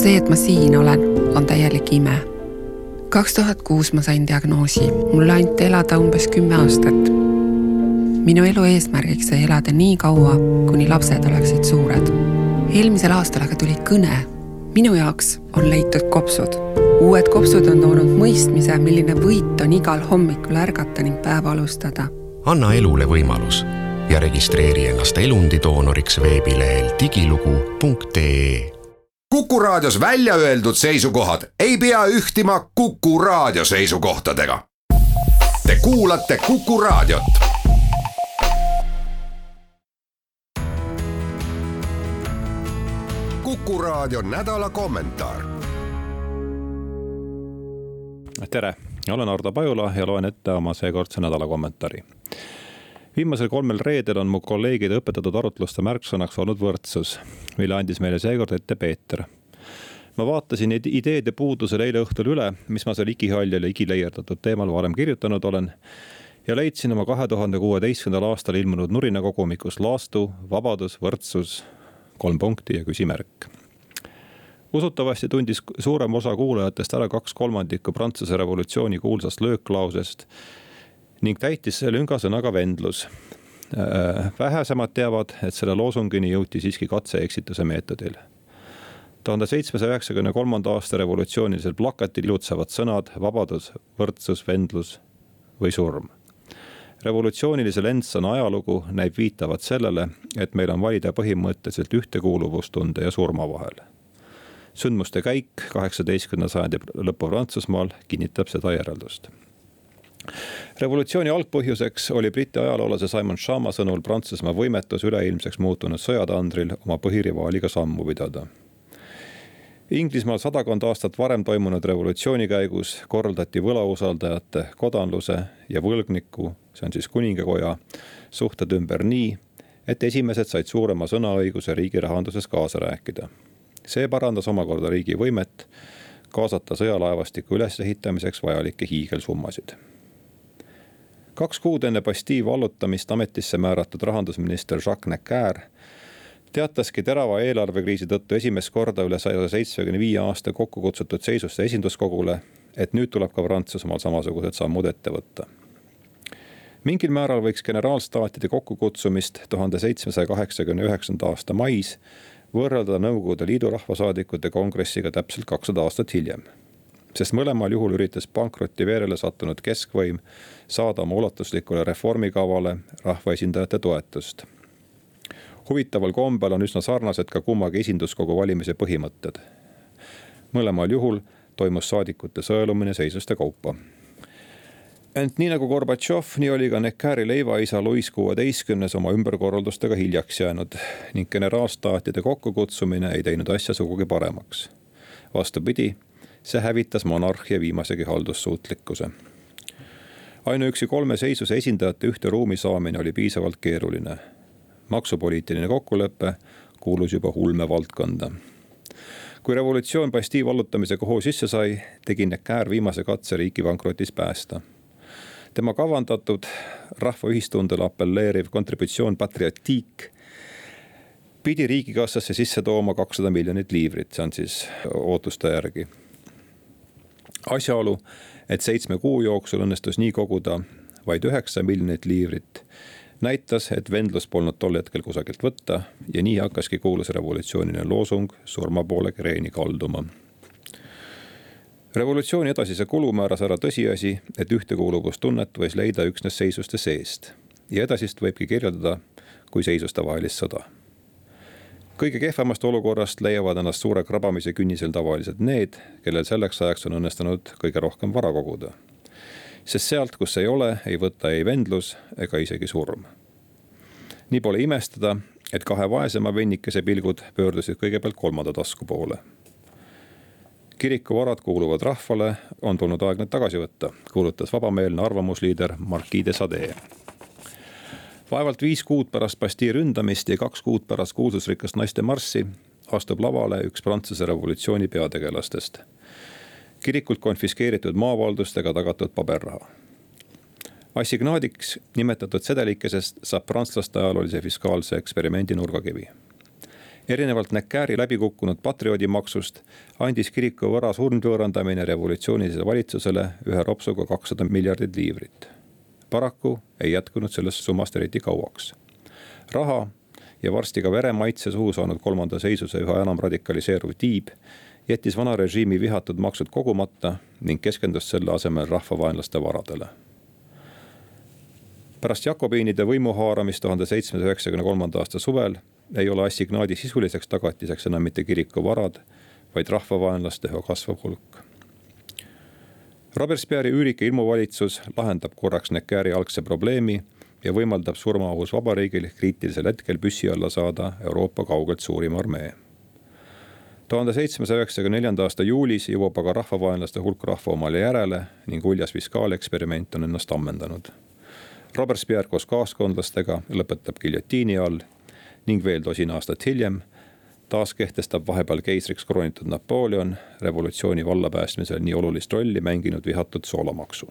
see, et ma siin olen, on täielik ime. kaks tuhat kuus ma sain diagnoosi, mulle anti elada umbes kümme aastat. minu elu eesmärgiks sai elada nii kaua, kuni lapsed oleksid suured. eelmisel aastal aga tuli kõne. minu jaoks on leitud kopsud. uued kopsud on toonud mõistmise, milline võit on igal hommikul ärgata ning päeva alustada. anna elule võimalus ja registreeri ennast elundidoonoriks veebilehel digilugu.ee Kuku Raadios välja öeldud seisukohad ei pea ühtima Kuku Raadio seisukohtadega. Te kuulate Kuku Raadiot. kuku Raadio nädala kommentaar. tere, olen Ardo Pajula ja loen ette oma seekordse nädala kommentaari viimasel kolmel reedel on mu kolleegide õpetatud arutluste märksõnaks olnud võrdsus, mille andis meile seekord ette Peeter. ma vaatasin ideede puudusel eile õhtul üle, mis ma seal igihaljal ja igileierdatud teemal varem kirjutanud olen ja leidsin oma kahe tuhande kuueteistkümnendal aastal ilmunud Nurina kogumikus laastu Vabadus, võrdsus, kolm punkti ja küsimärk usutavasti tundis suurem osa kuulajatest ära kaks kolmandikku Prantsuse revolutsiooni kuulsast lööklausest ning täitis see lünga sõnaga vendlus. Äh, vähesemad teavad, et selle loosungini jõuti siiski katse-eksituse meetodil. tuhande seitsmesaja üheksakümne kolmanda aasta revolutsioonilisel plakatil ilutsevad sõnad vabadus, võrdsus, vendlus või surm. revolutsioonilise lendsõna ajalugu näib viitavat sellele, et meil on valida põhimõtteliselt ühtekuuluvustunde ja surma vahel sündmuste käik kaheksateistkümnenda sajandi lõpu Prantsusmaal kinnitab seda järeldust revolutsiooni algpõhjuseks oli Briti ajaloolase Simon Schama sõnul Prantsusmaa võimetus üleilmseks muutunud sõjatandril oma põhirivaaliga sammu pidada. Inglismaal sadakond aastat varem toimunud revolutsiooni käigus korraldati võlausaldajate, kodanluse ja võlgniku, see on siis kuningakoja, suhted ümber nii, et esimesed said suurema sõnaõiguse riigi rahanduses kaasa rääkida. see parandas omakorda riigi võimet kaasata sõjalaevastiku ülesehitamiseks vajalikke hiigelsummasid kaks kuud enne Bastille vallutamist ametisse määratud rahandusminister Jacques Necker teataski terava eelarvekriisi tõttu esimest korda üle saja seitsmekümne viie aasta kokku kutsutud seisuste esinduskogule, et nüüd tuleb ka Prantsusmaal samasugused sammud ette võtta. mingil määral võiks generaalstaatide kokkukutsumist tuhande seitsmesaja kaheksakümne üheksanda aasta mais võrrelda Nõukogude Liidu rahvasaadikute kongressiga täpselt kakssada aastat hiljem sest mõlemal juhul üritas pankrotti veerele sattunud keskvõim saada oma ulatuslikule reformikavale rahvaesindajate toetust. huvitaval kombel on üsna sarnased ka kummagi esinduskogu valimise põhimõtted. mõlemal juhul toimus saadikute sõelumine seisuste kaupa ent nii nagu Gorbatšov, nii oli ka Neckari leivaisa Louis kuueteistkümnes oma ümberkorraldustega hiljaks jäänud ning generaalstaatide kokkukutsumine ei teinud asja sugugi paremaks. vastupidi see hävitas monarhia viimasegi haldussuutlikkuse. ainuüksi kolme seisuse esindajate ühte ruumi saamine oli piisavalt keeruline. maksupoliitiline kokkulepe kuulus juba ulme valdkonda. kui revolutsioon Bastille vallutamisega hoo sisse sai, tegi Necker viimase katse riiki pankrotist päästa tema kavandatud rahvaühistundele apelleeriv kontributsioon Patriotique pidi riigikassasse sisse tooma kakssada miljonit liivrit, see on siis ootuste järgi asjaolu, et seitsme kuu jooksul õnnestus nii koguda vaid üheksa miljonit liivrit, näitas, et vendlust polnud tol hetkel kusagilt võtta ja nii hakkaski kuulus revolutsiooniline loosung surma poole kreeni kalduma. revolutsiooni edasise kulu määras ära tõsiasi, et ühtekuuluvustunnet võis leida üksnes seisuste seest ja edasist võibki kirjeldada kui seisuste vahelist sõda kõige kehvemast olukorrast leiavad ennast suure krabamise künnisel tavaliselt need, kellel selleks ajaks on õnnestunud kõige rohkem vara koguda. sest sealt, kus ei ole, ei võta ei vendlus ega isegi surm. nii pole imestada, et kahe vaesema vennikese pilgud pöördusid kõigepealt kolmanda tasku poole. kiriku varad kuuluvad rahvale, on tulnud aeg need tagasi võtta, kuulutas vabameelne arvamusliider Marquis de Sade vaevalt viis kuud pärast Bastille ründamist ja kaks kuud pärast kuulsusrikast naiste marssi astub lavale üks Prantsuse revolutsiooni peategelastest. kirikult konfiskeeritud maavaldustega tagatud paberraha. assignaadiks nimetatud sedelikesest saab prantslaste ajaloolise fiskaalse eksperimendi nurgakivi. erinevalt Neckeri läbikukkunud patrioodimaksust andis kiriku vara sundvõõrandamine revolutsioonilisele valitsusele ühe ropsuga kakssada miljardit liivrit. Paraku ei jätkunud sellest summast eriti kauaks. raha ja varsti ka vere maitse suhu saanud kolmanda seisuse üha enam radikaliseeruv tiib jättis vana režiimi vihatud maksud kogumata ning keskendus selle asemel rahvavaenlaste varadele pärast Jakobiinide võimu haaramist tuhande seitsmesaja üheksakümne kolmanda aasta suvel ei ole assignaadi sisuliseks tagatiseks enam mitte kiriku varad, vaid rahvavaenlaste üha kasvav hulk. Robespierre'i üürike ilmuvalitsus lahendab korraks Neckeri algse probleemi ja võimaldab surmaohus vabariigil kriitilisel hetkel püssi alla saada Euroopa kaugelt suurim armee. tuhande seitsmesaja üheksakümne neljanda aasta juulis jõuab aga rahvavaenlaste hulk rahva omale järele ning uljas fiskaaleksperiment on ennast ammendanud. Robespierre koos kaaskondlastega lõpetab giljotiini all ning veel tosin aastat hiljem taas kehtestab vahepeal keisriks kroonitud Napoleon revolutsiooni vallapäästmisel nii olulist rolli mänginud vihatud soolamaksu.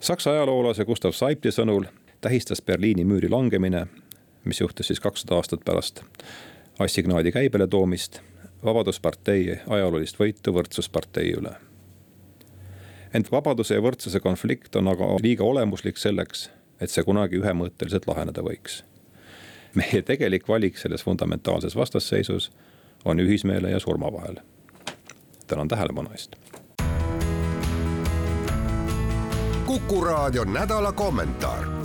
Saksa ajaloolase Gustav Seipti sõnul tähistas Berliini müüri langemine, mis juhtus siis kakssada aastat pärast assignaadi käibele toomist, Vabaduspartei ajaloolist võitu Võrdsuspartei üle. ent vabaduse ja võrdsuse konflikt on aga liiga olemuslik selleks, et see kunagi ühemõtteliselt laheneda võiks. Meie tegelik valik selles fundamentaalses vastasseisus on ühismeele ja surma vahel. tänan tähelepanu eest. kuku raadio nädala kommentaar